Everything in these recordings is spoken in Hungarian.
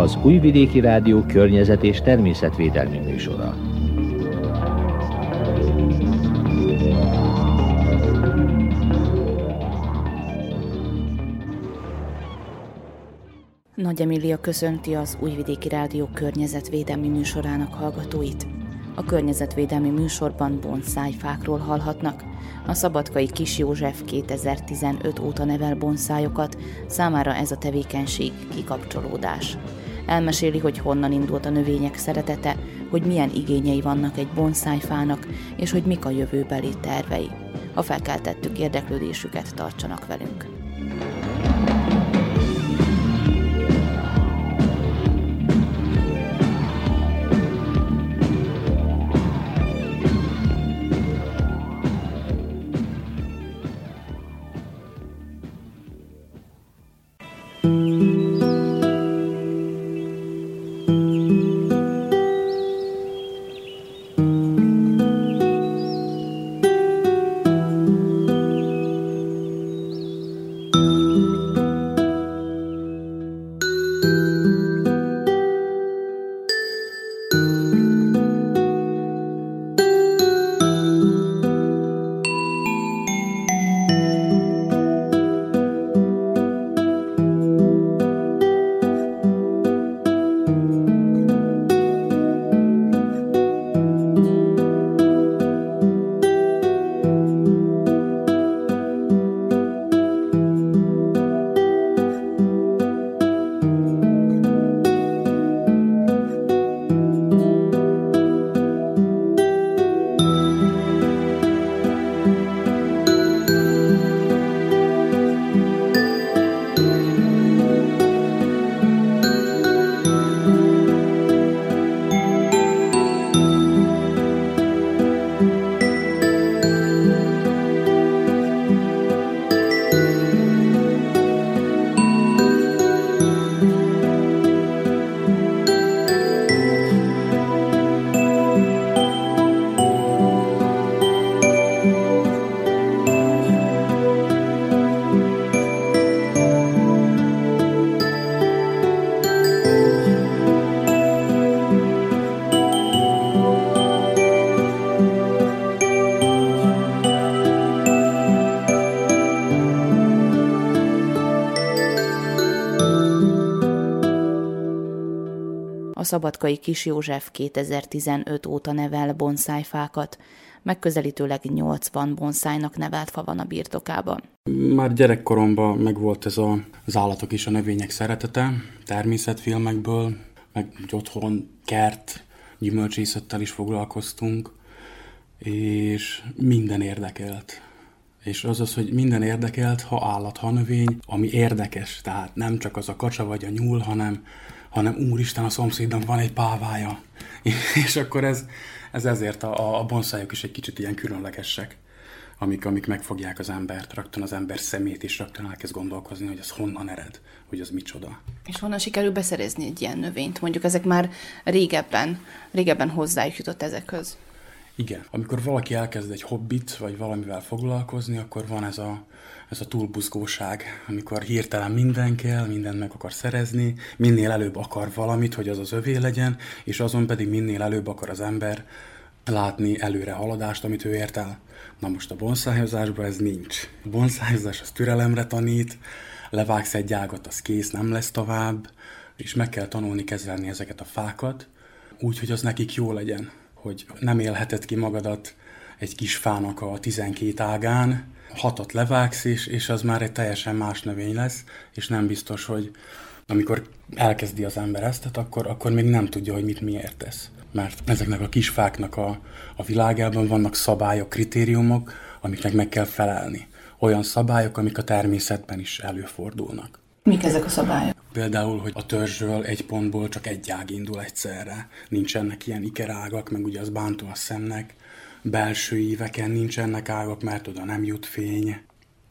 Az Újvidéki Rádió környezet és természetvédelmi műsora. Nagy Emília köszönti az Újvidéki Rádió környezetvédelmi műsorának hallgatóit. A környezetvédelmi műsorban bonszájfákról hallhatnak. A szabadkai Kis József 2015 óta nevel bonszájokat, számára ez a tevékenység kikapcsolódás. Elmeséli, hogy honnan indult a növények szeretete, hogy milyen igényei vannak egy bonszájfának, és hogy mik a jövőbeli tervei. Ha felkeltettük érdeklődésüket, tartsanak velünk! Szabadkai Kis József 2015 óta nevel bonszájfákat, megközelítőleg 80 bonszájnak nevelt fa van a birtokában. Már gyerekkoromban megvolt ez a, az állatok és a növények szeretete, természetfilmekből, meg otthon kert, gyümölcsészettel is foglalkoztunk, és minden érdekelt. És az az, hogy minden érdekelt, ha állat, ha növény, ami érdekes. Tehát nem csak az a kacsa vagy a nyúl, hanem hanem úristen, a szomszédom van egy pávája. És akkor ez, ez ezért a, a bonszájok is egy kicsit ilyen különlegesek, amik, amik megfogják az embert, rögtön az ember szemét, és rögtön elkezd gondolkozni, hogy az honnan ered, hogy az micsoda. És honnan sikerül beszerezni egy ilyen növényt? Mondjuk ezek már régebben, régebben hozzájuk jutott ezekhez. Igen. Amikor valaki elkezd egy hobbit, vagy valamivel foglalkozni, akkor van ez a, ez a túlbuzgóság, amikor hirtelen minden kell, mindent meg akar szerezni, minél előbb akar valamit, hogy az az övé legyen, és azon pedig minél előbb akar az ember látni előre haladást, amit ő ért el. Na most a bonszájozásban ez nincs. A bonszájozás az türelemre tanít, levágsz egy ágat, az kész, nem lesz tovább, és meg kell tanulni kezelni ezeket a fákat, úgy, hogy az nekik jó legyen hogy nem élheted ki magadat egy kis fának a 12 ágán, hatot levágsz, és, és az már egy teljesen más növény lesz, és nem biztos, hogy amikor elkezdi az ember ezt, akkor, akkor még nem tudja, hogy mit miért tesz. Mert ezeknek a kis fáknak a, a világában vannak szabályok, kritériumok, amiknek meg kell felelni. Olyan szabályok, amik a természetben is előfordulnak. Mik ezek a szabályok? Például, hogy a törzsről egy pontból csak egy ág indul egyszerre. Nincsenek ilyen ikerágak, meg ugye az bántó a szemnek. Belső íveken nincsenek ágak, mert oda nem jut fény.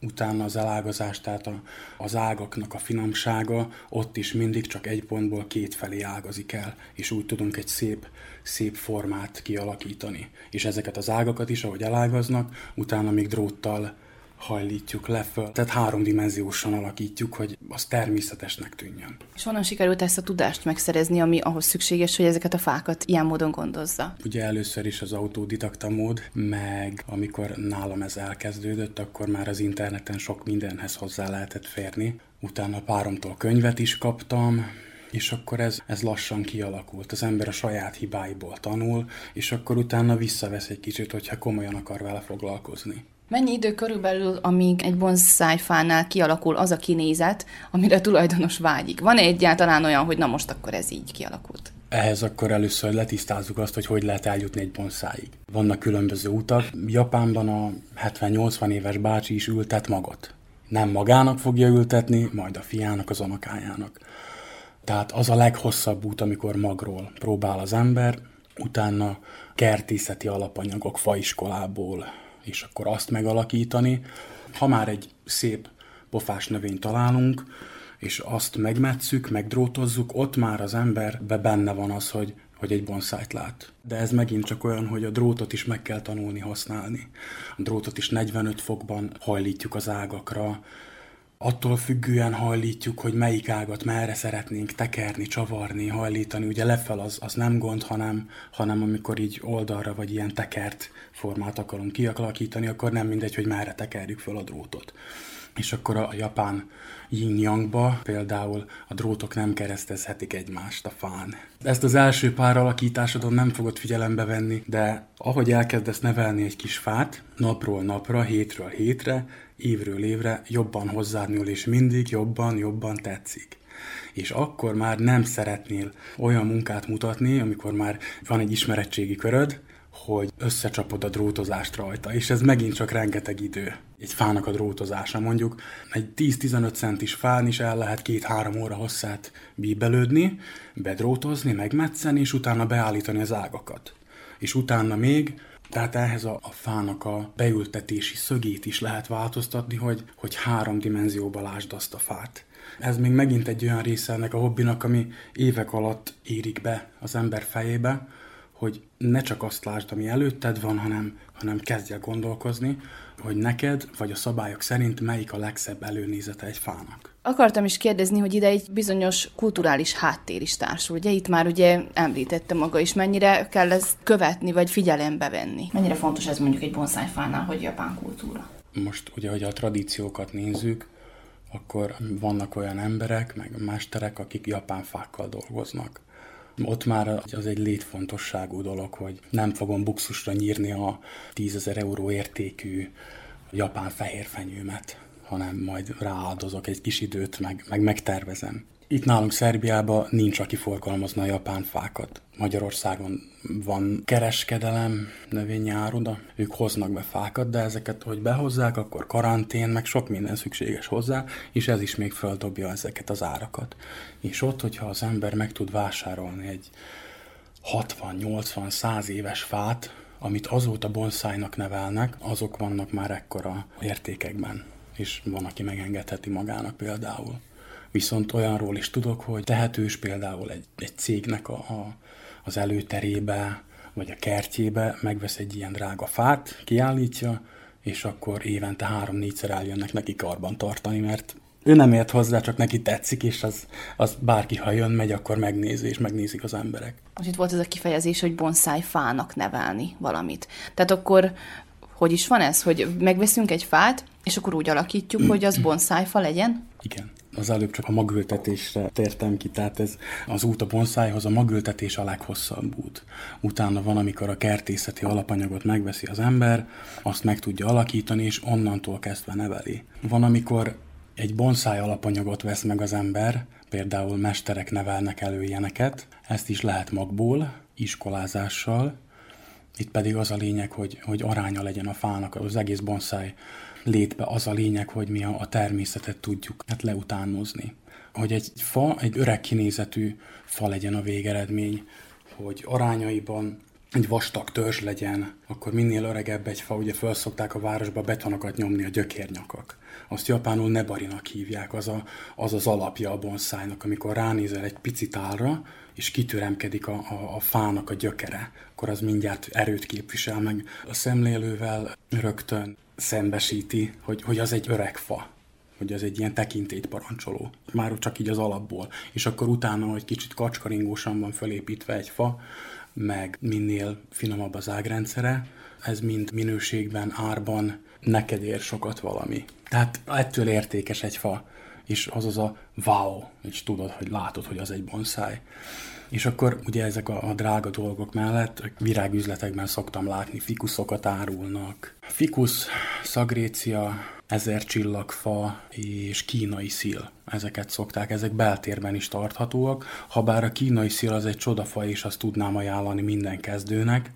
Utána az elágazás, tehát a, az ágaknak a finomsága, ott is mindig csak egy pontból két felé ágazik el, és úgy tudunk egy szép, szép formát kialakítani. És ezeket az ágakat is, ahogy elágaznak, utána még dróttal hajlítjuk le föl. Tehát háromdimenziósan alakítjuk, hogy az természetesnek tűnjön. És honnan sikerült ezt a tudást megszerezni, ami ahhoz szükséges, hogy ezeket a fákat ilyen módon gondozza? Ugye először is az autodidakta mód, meg amikor nálam ez elkezdődött, akkor már az interneten sok mindenhez hozzá lehetett férni. Utána páromtól könyvet is kaptam, és akkor ez, ez lassan kialakult. Az ember a saját hibáiból tanul, és akkor utána visszavesz egy kicsit, hogyha komolyan akar vele foglalkozni. Mennyi idő körülbelül, amíg egy bonszájfánál kialakul az a kinézet, amire a tulajdonos vágyik? Van-e egyáltalán olyan, hogy na most akkor ez így kialakult? Ehhez akkor először letisztázzuk azt, hogy hogy lehet eljutni egy bonszáig. Vannak különböző utak. Japánban a 70-80 éves bácsi is ültet magot. Nem magának fogja ültetni, majd a fiának, az unokájának. Tehát az a leghosszabb út, amikor magról próbál az ember, utána kertészeti alapanyagok faiskolából, és akkor azt megalakítani. Ha már egy szép pofás növényt találunk, és azt megmetszük, megdrótozzuk, ott már az emberbe benne van az, hogy, hogy egy bonszájt lát. De ez megint csak olyan, hogy a drótot is meg kell tanulni használni. A drótot is 45 fokban hajlítjuk az ágakra, attól függően hajlítjuk, hogy melyik ágat merre szeretnénk tekerni, csavarni, hajlítani. Ugye lefel az, az nem gond, hanem, hanem amikor így oldalra vagy ilyen tekert formát akarunk kialakítani, akkor nem mindegy, hogy merre tekerjük fel a drótot. És akkor a japán yin yangba például a drótok nem keresztezhetik egymást a fán. Ezt az első pár alakításodon nem fogod figyelembe venni, de ahogy elkezdesz nevelni egy kis fát, napról napra, hétről hétre, évről évre jobban hozzád nyúl, és mindig jobban, jobban tetszik. És akkor már nem szeretnél olyan munkát mutatni, amikor már van egy ismerettségi köröd, hogy összecsapod a drótozást rajta, és ez megint csak rengeteg idő. Egy fának a drótozása mondjuk, egy 10-15 centis fán is el lehet két-három óra hosszát bíbelődni, bedrótozni, megmetszeni, és utána beállítani az ágakat. És utána még tehát ehhez a, a fának a beültetési szögét is lehet változtatni, hogy, hogy három dimenzióba lásd azt a fát. Ez még megint egy olyan része ennek a hobbinak, ami évek alatt érik be az ember fejébe, hogy ne csak azt lásd, ami előtted van, hanem, hanem kezdj el gondolkozni, hogy neked, vagy a szabályok szerint melyik a legszebb előnézete egy fának. Akartam is kérdezni, hogy ide egy bizonyos kulturális háttér is társul. Ugye itt már ugye említette maga is, mennyire kell ezt követni, vagy figyelembe venni. Mennyire fontos ez mondjuk egy bonszájfánál, hogy japán kultúra? Most ugye, hogy a tradíciókat nézzük, akkor vannak olyan emberek, meg mesterek, akik japán fákkal dolgoznak. Ott már az egy létfontosságú dolog, hogy nem fogom buxusra nyírni a 10 euró értékű japán fehérfenyőmet hanem majd rááldozok egy kis időt, meg, meg megtervezem. Itt nálunk Szerbiában nincs, aki forgalmazna japán fákat. Magyarországon van kereskedelem, növényi áruda, ők hoznak be fákat, de ezeket, hogy behozzák, akkor karantén, meg sok minden szükséges hozzá, és ez is még földobja ezeket az árakat. És ott, hogyha az ember meg tud vásárolni egy 60-80-100 éves fát, amit azóta bonszájnak nevelnek, azok vannak már ekkora értékekben és van, aki megengedheti magának például. Viszont olyanról is tudok, hogy tehetős például egy, egy cégnek a, a, az előterébe, vagy a kertjébe megvesz egy ilyen drága fát, kiállítja, és akkor évente három-négyszer eljönnek neki karban tartani, mert ő nem ért hozzá, csak neki tetszik, és az, az bárki, ha jön, megy, akkor megnézi, és megnézik az emberek. Most itt volt ez a kifejezés, hogy bonsai fának nevelni valamit. Tehát akkor hogy is van ez, hogy megveszünk egy fát, és akkor úgy alakítjuk, hogy az bonszájfa legyen? Igen. Az előbb csak a magültetésre tértem ki, tehát ez az út a bonszájhoz, a magültetés a leghosszabb út. Utána van, amikor a kertészeti alapanyagot megveszi az ember, azt meg tudja alakítani, és onnantól kezdve neveli. Van, amikor egy bonszáj alapanyagot vesz meg az ember, például mesterek nevelnek elő ilyeneket, ezt is lehet magból, iskolázással, itt pedig az a lényeg, hogy, hogy aránya legyen a fának, az egész bonszáj létbe az a lényeg, hogy mi a, természetet tudjuk hát leutánozni. Hogy egy fa, egy öreg kinézetű fa legyen a végeredmény, hogy arányaiban egy vastag törzs legyen, akkor minél öregebb egy fa, ugye felszokták a városba betonokat nyomni a gyökérnyakak. Azt japánul nebarinak hívják, az, a, az az alapja a bonszájnak, amikor ránézel egy picit állra, és kitüremkedik a, a, a fának a gyökere, akkor az mindjárt erőt képvisel meg. A szemlélővel rögtön szembesíti, hogy, hogy az egy öreg fa hogy az egy ilyen tekintélyt parancsoló. Már csak így az alapból. És akkor utána, hogy kicsit kacskaringósan van fölépítve egy fa, meg minél finomabb az ágrendszere, ez mind minőségben, árban neked ér sokat valami. Tehát ettől értékes egy fa, és az az a wow, és tudod, hogy látod, hogy az egy bonsai. És akkor ugye ezek a, a drága dolgok mellett virágüzletekben szoktam látni, fikuszokat árulnak. Fikus, szagrécia, ezer csillagfa és kínai szil. Ezeket szokták, ezek beltérben is tarthatóak, ha bár a kínai szil az egy csodafa, és azt tudnám ajánlani minden kezdőnek,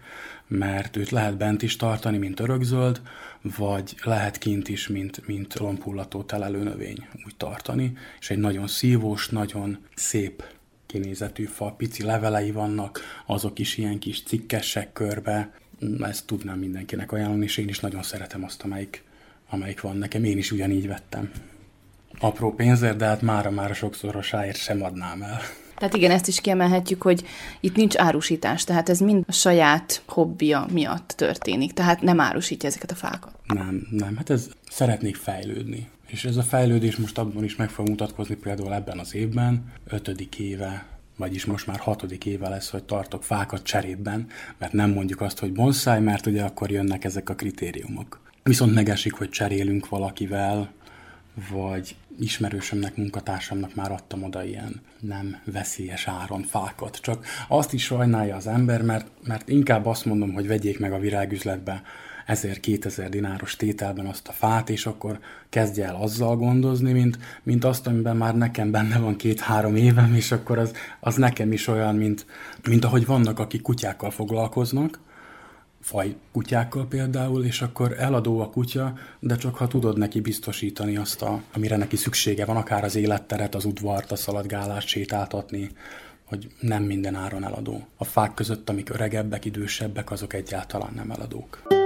mert őt lehet bent is tartani, mint örökzöld, vagy lehet kint is, mint, mint lompullató telelő növény úgy tartani, és egy nagyon szívós, nagyon szép kinézetű fa, pici levelei vannak, azok is ilyen kis cikkesek körbe, ezt tudnám mindenkinek ajánlani, és én is nagyon szeretem azt, amelyik amelyik van nekem, én is ugyanígy vettem. Apró pénzért, de hát mára már sokszorosáért sem adnám el. Tehát igen, ezt is kiemelhetjük, hogy itt nincs árusítás, tehát ez mind a saját hobbija miatt történik, tehát nem árusítja ezeket a fákat. Nem, nem, hát ez szeretnék fejlődni. És ez a fejlődés most abban is meg fog mutatkozni például ebben az évben, ötödik éve, vagyis most már hatodik éve lesz, hogy tartok fákat cserében, mert nem mondjuk azt, hogy bonsai, mert ugye akkor jönnek ezek a kritériumok. Viszont megesik, hogy cserélünk valakivel, vagy ismerősömnek, munkatársamnak már adtam oda ilyen nem veszélyes áron fákat. Csak azt is sajnálja az ember, mert, mert inkább azt mondom, hogy vegyék meg a virágüzletbe 1000-2000 dináros tételben azt a fát, és akkor kezdje el azzal gondozni, mint, mint azt, amiben már nekem benne van két-három évem, és akkor az, az nekem is olyan, mint, mint ahogy vannak, akik kutyákkal foglalkoznak, faj kutyákkal például, és akkor eladó a kutya, de csak ha tudod neki biztosítani azt, a, amire neki szüksége van, akár az életteret, az udvart, a szaladgálást sétáltatni, hogy nem minden áron eladó. A fák között, amik öregebbek, idősebbek, azok egyáltalán nem eladók.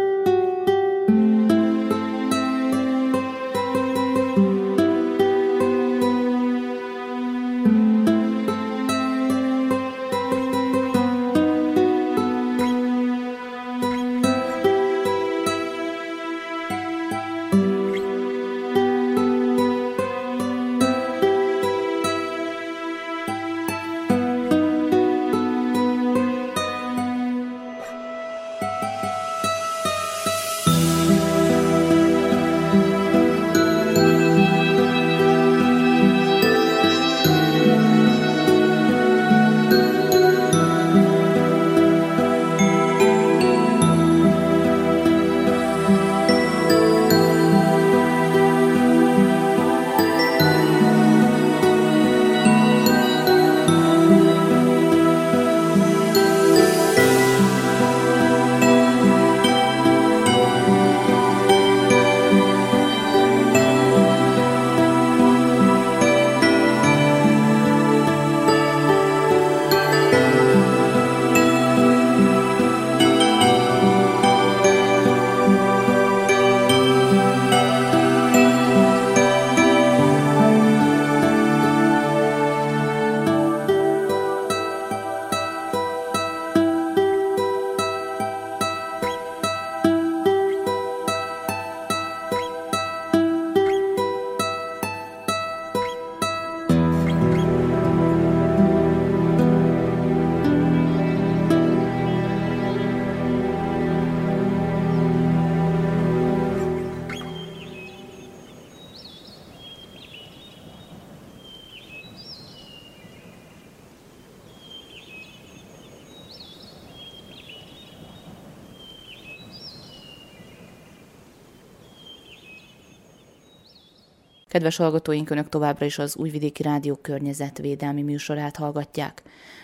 Kedves hallgatóink, Önök továbbra is az Újvidéki Rádió környezetvédelmi műsorát hallgatják.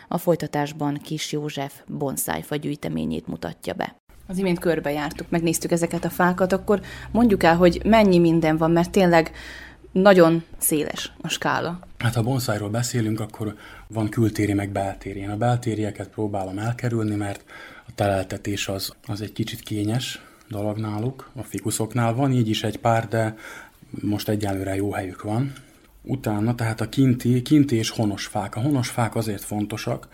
A folytatásban Kis József bonszájfa gyűjteményét mutatja be. Az imént körbejártuk, megnéztük ezeket a fákat, akkor mondjuk el, hogy mennyi minden van, mert tényleg nagyon széles a skála. Hát ha bonszájról beszélünk, akkor van kültéri meg beltéri. Én a beltérieket próbálom elkerülni, mert a teleltetés az, az egy kicsit kényes dolog náluk, a fikuszoknál van így is egy pár, de most egyelőre jó helyük van. Utána tehát a kinti, kinti és honos fák. A honos fák azért fontosak,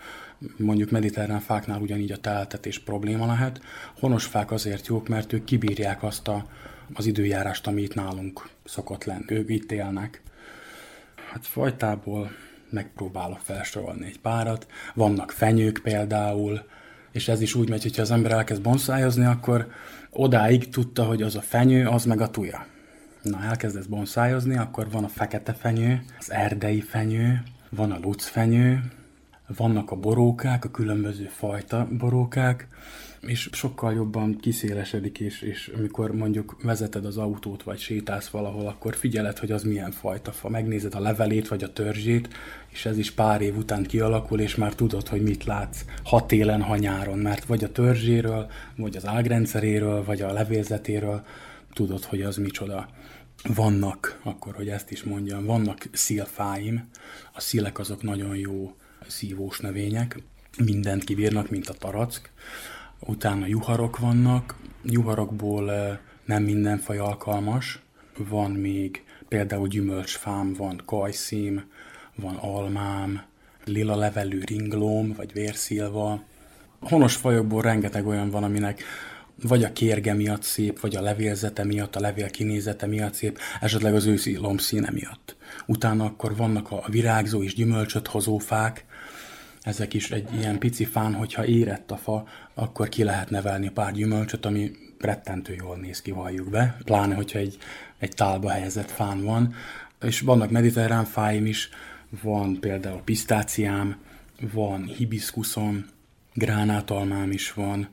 mondjuk mediterrán fáknál ugyanígy a teltetés probléma lehet. Honos fák azért jók, mert ők kibírják azt a, az időjárást, ami itt nálunk szokott lenni. Ők itt élnek. Hát fajtából megpróbálok felsorolni egy párat. Vannak fenyők például, és ez is úgy megy, hogyha az ember elkezd bonszájozni, akkor odáig tudta, hogy az a fenyő, az meg a tuja. Na, elkezdesz bonszájozni, akkor van a fekete fenyő, az erdei fenyő, van a lucfenyő, vannak a borókák, a különböző fajta borókák, és sokkal jobban kiszélesedik, és, és amikor mondjuk vezeted az autót, vagy sétálsz valahol, akkor figyeled, hogy az milyen fajta fa. Megnézed a levelét, vagy a törzsét, és ez is pár év után kialakul, és már tudod, hogy mit látsz, ha télen, ha nyáron, mert vagy a törzséről, vagy az ágrendszeréről, vagy a levélzetéről tudod, hogy az micsoda. Vannak, akkor, hogy ezt is mondjam, vannak szilfáim, a szilek azok nagyon jó szívós növények, mindent kivírnak, mint a tarack. Utána juharok vannak, juharokból eh, nem minden faj alkalmas, van még például gyümölcsfám, van kajszím, van almám, lila levelű ringlóm, vagy vérszilva. Honos fajokból rengeteg olyan van, aminek vagy a kérge miatt szép, vagy a levélzete miatt, a levél kinézete miatt szép, esetleg az őszi lombszíne miatt. Utána akkor vannak a virágzó és gyümölcsöt hozó fák, ezek is egy ilyen pici fán, hogyha érett a fa, akkor ki lehet nevelni pár gyümölcsöt, ami rettentő jól néz ki, valljuk be, pláne, hogyha egy, egy tálba helyezett fán van. És vannak mediterrán fáim is, van például pisztáciám, van hibiszkuszom, gránátalmám is van,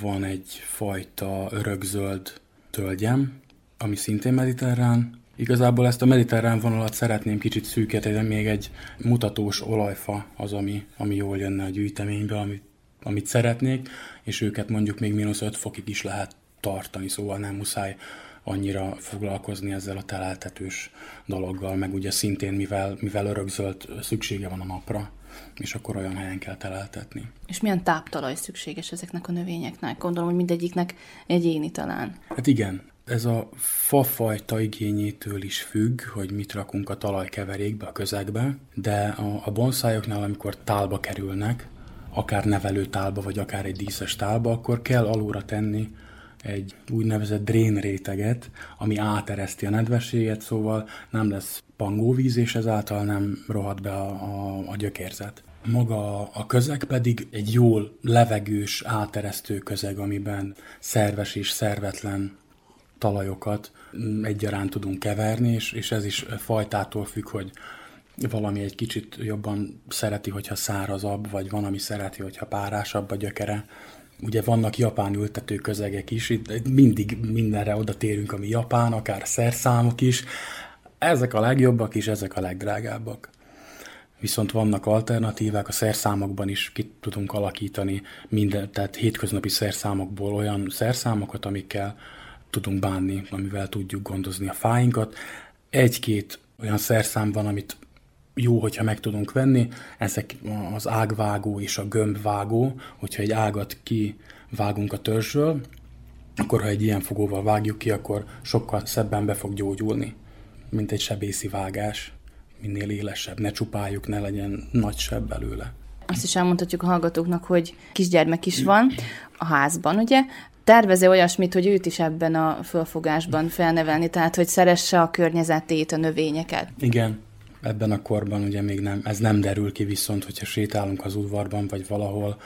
van egy fajta örökzöld tölgyem, ami szintén mediterrán. Igazából ezt a mediterrán vonalat szeretném kicsit szűkíteni, még egy mutatós olajfa az, ami, ami jól jönne a gyűjteménybe, amit, amit szeretnék, és őket mondjuk még mínusz 5 fokig is lehet tartani, szóval nem muszáj annyira foglalkozni ezzel a teleltetős dologgal, meg ugye szintén, mivel, mivel örökzöld szüksége van a napra, és akkor olyan helyen kell teleltetni. És milyen táptalaj szükséges ezeknek a növényeknek? Gondolom, hogy mindegyiknek egyéni talán. Hát igen, ez a fafajta igényétől is függ, hogy mit rakunk a talajkeverékbe, a közegbe, de a, a bonszájoknál, amikor tálba kerülnek, akár nevelő tálba, vagy akár egy díszes tálba, akkor kell alulra tenni egy úgynevezett drén réteget, ami átereszti a nedvességet, szóval nem lesz pangóvíz, és ezáltal nem rohad be a, a, a gyökérzet. Maga a közeg pedig egy jól levegős, áteresztő közeg, amiben szerves és szervetlen talajokat egyaránt tudunk keverni, és, és ez is fajtától függ, hogy valami egy kicsit jobban szereti, hogyha szárazabb, vagy van, ami szereti, hogyha párásabb a gyökere. Ugye vannak japán ültető közegek is, itt mindig mindenre oda térünk, ami japán, akár szerszámok is. Ezek a legjobbak és ezek a legdrágábbak. Viszont vannak alternatívák, a szerszámokban is ki tudunk alakítani minden, tehát hétköznapi szerszámokból olyan szerszámokat, amikkel tudunk bánni, amivel tudjuk gondozni a fáinkat. Egy-két olyan szerszám van, amit jó, hogyha meg tudunk venni, ezek az ágvágó és a gömbvágó, hogyha egy ágat kivágunk a törzsről, akkor ha egy ilyen fogóval vágjuk ki, akkor sokkal szebben be fog gyógyulni, mint egy sebészi vágás. Minél élesebb, ne csupáljuk, ne legyen nagy seb belőle. Azt is elmondhatjuk a hallgatóknak, hogy kisgyermek is van a házban, ugye? tervezi olyasmit, hogy őt is ebben a fölfogásban felnevelni, tehát hogy szeresse a környezetét, a növényeket. Igen, ebben a korban ugye még nem, ez nem derül ki, viszont hogyha sétálunk az udvarban, vagy valahol,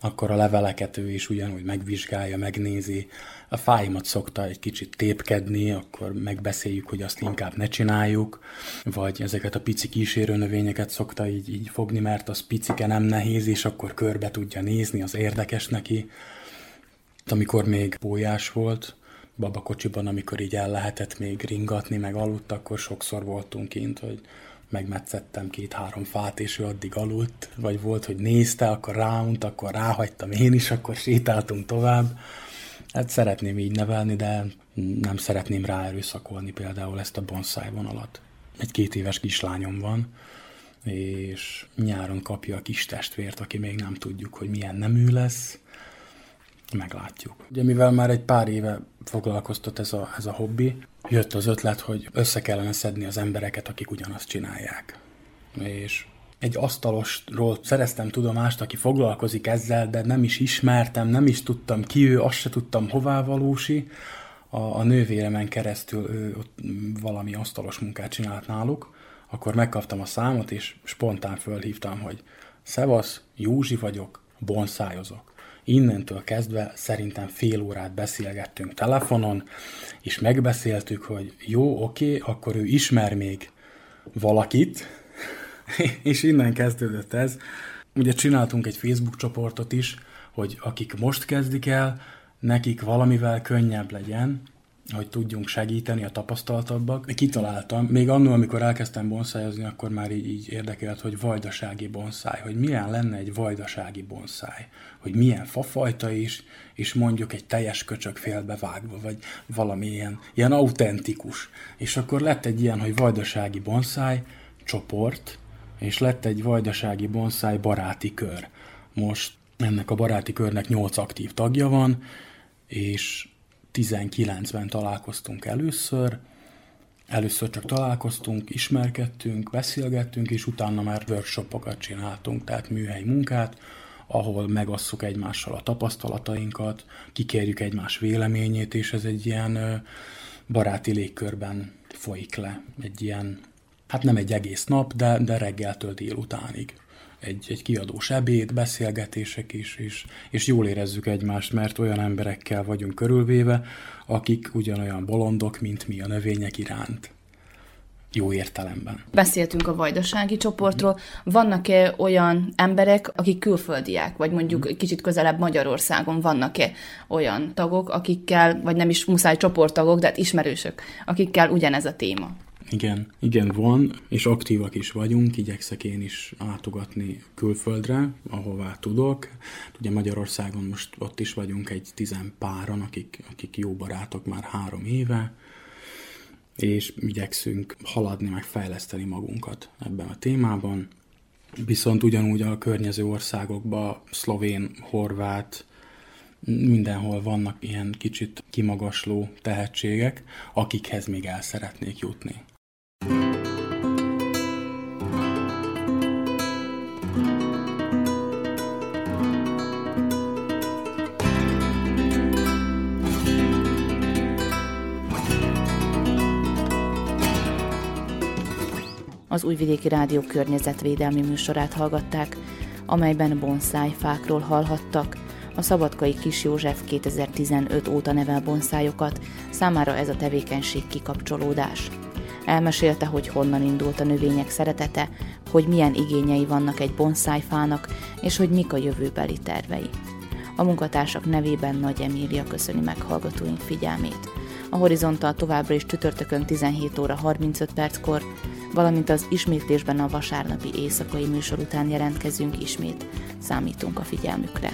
akkor a leveleket ő is ugyanúgy megvizsgálja, megnézi. A fáimat szokta egy kicsit tépkedni, akkor megbeszéljük, hogy azt inkább ne csináljuk, vagy ezeket a pici kísérő növényeket szokta így, így fogni, mert az picike nem nehéz, és akkor körbe tudja nézni, az érdekes neki. Amikor még bójás volt, babakocsiban, amikor így el lehetett még ringatni, meg aludt, akkor sokszor voltunk kint, hogy megmetszettem két-három fát, és ő addig aludt, vagy volt, hogy nézte, akkor ráunt, akkor ráhagytam én is, akkor sétáltunk tovább. Hát szeretném így nevelni, de nem szeretném ráerőszakolni például ezt a bonsai vonalat. Egy két éves kislányom van, és nyáron kapja a kis testvért, aki még nem tudjuk, hogy milyen nemű lesz, meglátjuk. Ugye mivel már egy pár éve foglalkoztat ez a, ez a hobbi, jött az ötlet, hogy össze kellene szedni az embereket, akik ugyanazt csinálják. És egy asztalosról szereztem tudomást, aki foglalkozik ezzel, de nem is ismertem, nem is tudtam ki ő, azt se tudtam hová valósi. A, a nővéremen keresztül ő ott valami asztalos munkát csinált náluk, akkor megkaptam a számot, és spontán fölhívtam, hogy Szevasz, Józsi vagyok, bonszájozok. Innentől kezdve szerintem fél órát beszélgettünk telefonon, és megbeszéltük, hogy jó, oké, akkor ő ismer még valakit, és innen kezdődött ez. Ugye csináltunk egy Facebook csoportot is, hogy akik most kezdik el, nekik valamivel könnyebb legyen, hogy tudjunk segíteni a tapasztaltabbak. Kitaláltam, még annól, amikor elkezdtem bonszájozni, akkor már így, így érdekelt, hogy vajdasági bonszáj, hogy milyen lenne egy vajdasági bonszáj, hogy milyen fafajta is, és mondjuk egy teljes köcsök félbevágva, vagy valami ilyen, ilyen autentikus. És akkor lett egy ilyen, hogy vajdasági bonszáj csoport, és lett egy vajdasági bonszáj baráti kör. Most ennek a baráti körnek 8 aktív tagja van, és 19-ben találkoztunk először, először csak találkoztunk, ismerkedtünk, beszélgettünk, és utána már workshopokat csináltunk, tehát műhely munkát, ahol megasszuk egymással a tapasztalatainkat, kikérjük egymás véleményét, és ez egy ilyen baráti légkörben folyik le, egy ilyen, hát nem egy egész nap, de, de reggeltől délutánig egy, egy kiadós ebéd, beszélgetések is, és, és jól érezzük egymást, mert olyan emberekkel vagyunk körülvéve, akik ugyanolyan bolondok, mint mi a növények iránt jó értelemben. Beszéltünk a vajdasági csoportról. Vannak-e olyan emberek, akik külföldiek, vagy mondjuk mm. kicsit közelebb Magyarországon vannak-e olyan tagok, akikkel, vagy nem is muszáj csoporttagok, de hát ismerősök, akikkel ugyanez a téma? Igen, igen van, és aktívak is vagyunk, igyekszek én is átogatni külföldre, ahová tudok. Ugye Magyarországon most ott is vagyunk egy tizen páran, akik, akik jó barátok már három éve, és igyekszünk haladni, meg fejleszteni magunkat ebben a témában. Viszont ugyanúgy a környező országokban, szlovén, horvát, mindenhol vannak ilyen kicsit kimagasló tehetségek, akikhez még el szeretnék jutni. Az Újvidéki Rádió környezetvédelmi műsorát hallgatták, amelyben bonszájfákról hallhattak, a Szabadkai Kis József 2015 óta nevel bonszájokat, számára ez a tevékenység kikapcsolódás. Elmesélte, hogy honnan indult a növények szeretete, hogy milyen igényei vannak egy bonszájfának, és hogy mik a jövőbeli tervei. A munkatársak nevében Nagy Emília köszöni meghallgatóink figyelmét. A Horizonttal továbbra is csütörtökön 17 óra 35 perckor, valamint az ismétlésben a vasárnapi éjszakai műsor után jelentkezünk ismét. Számítunk a figyelmükre.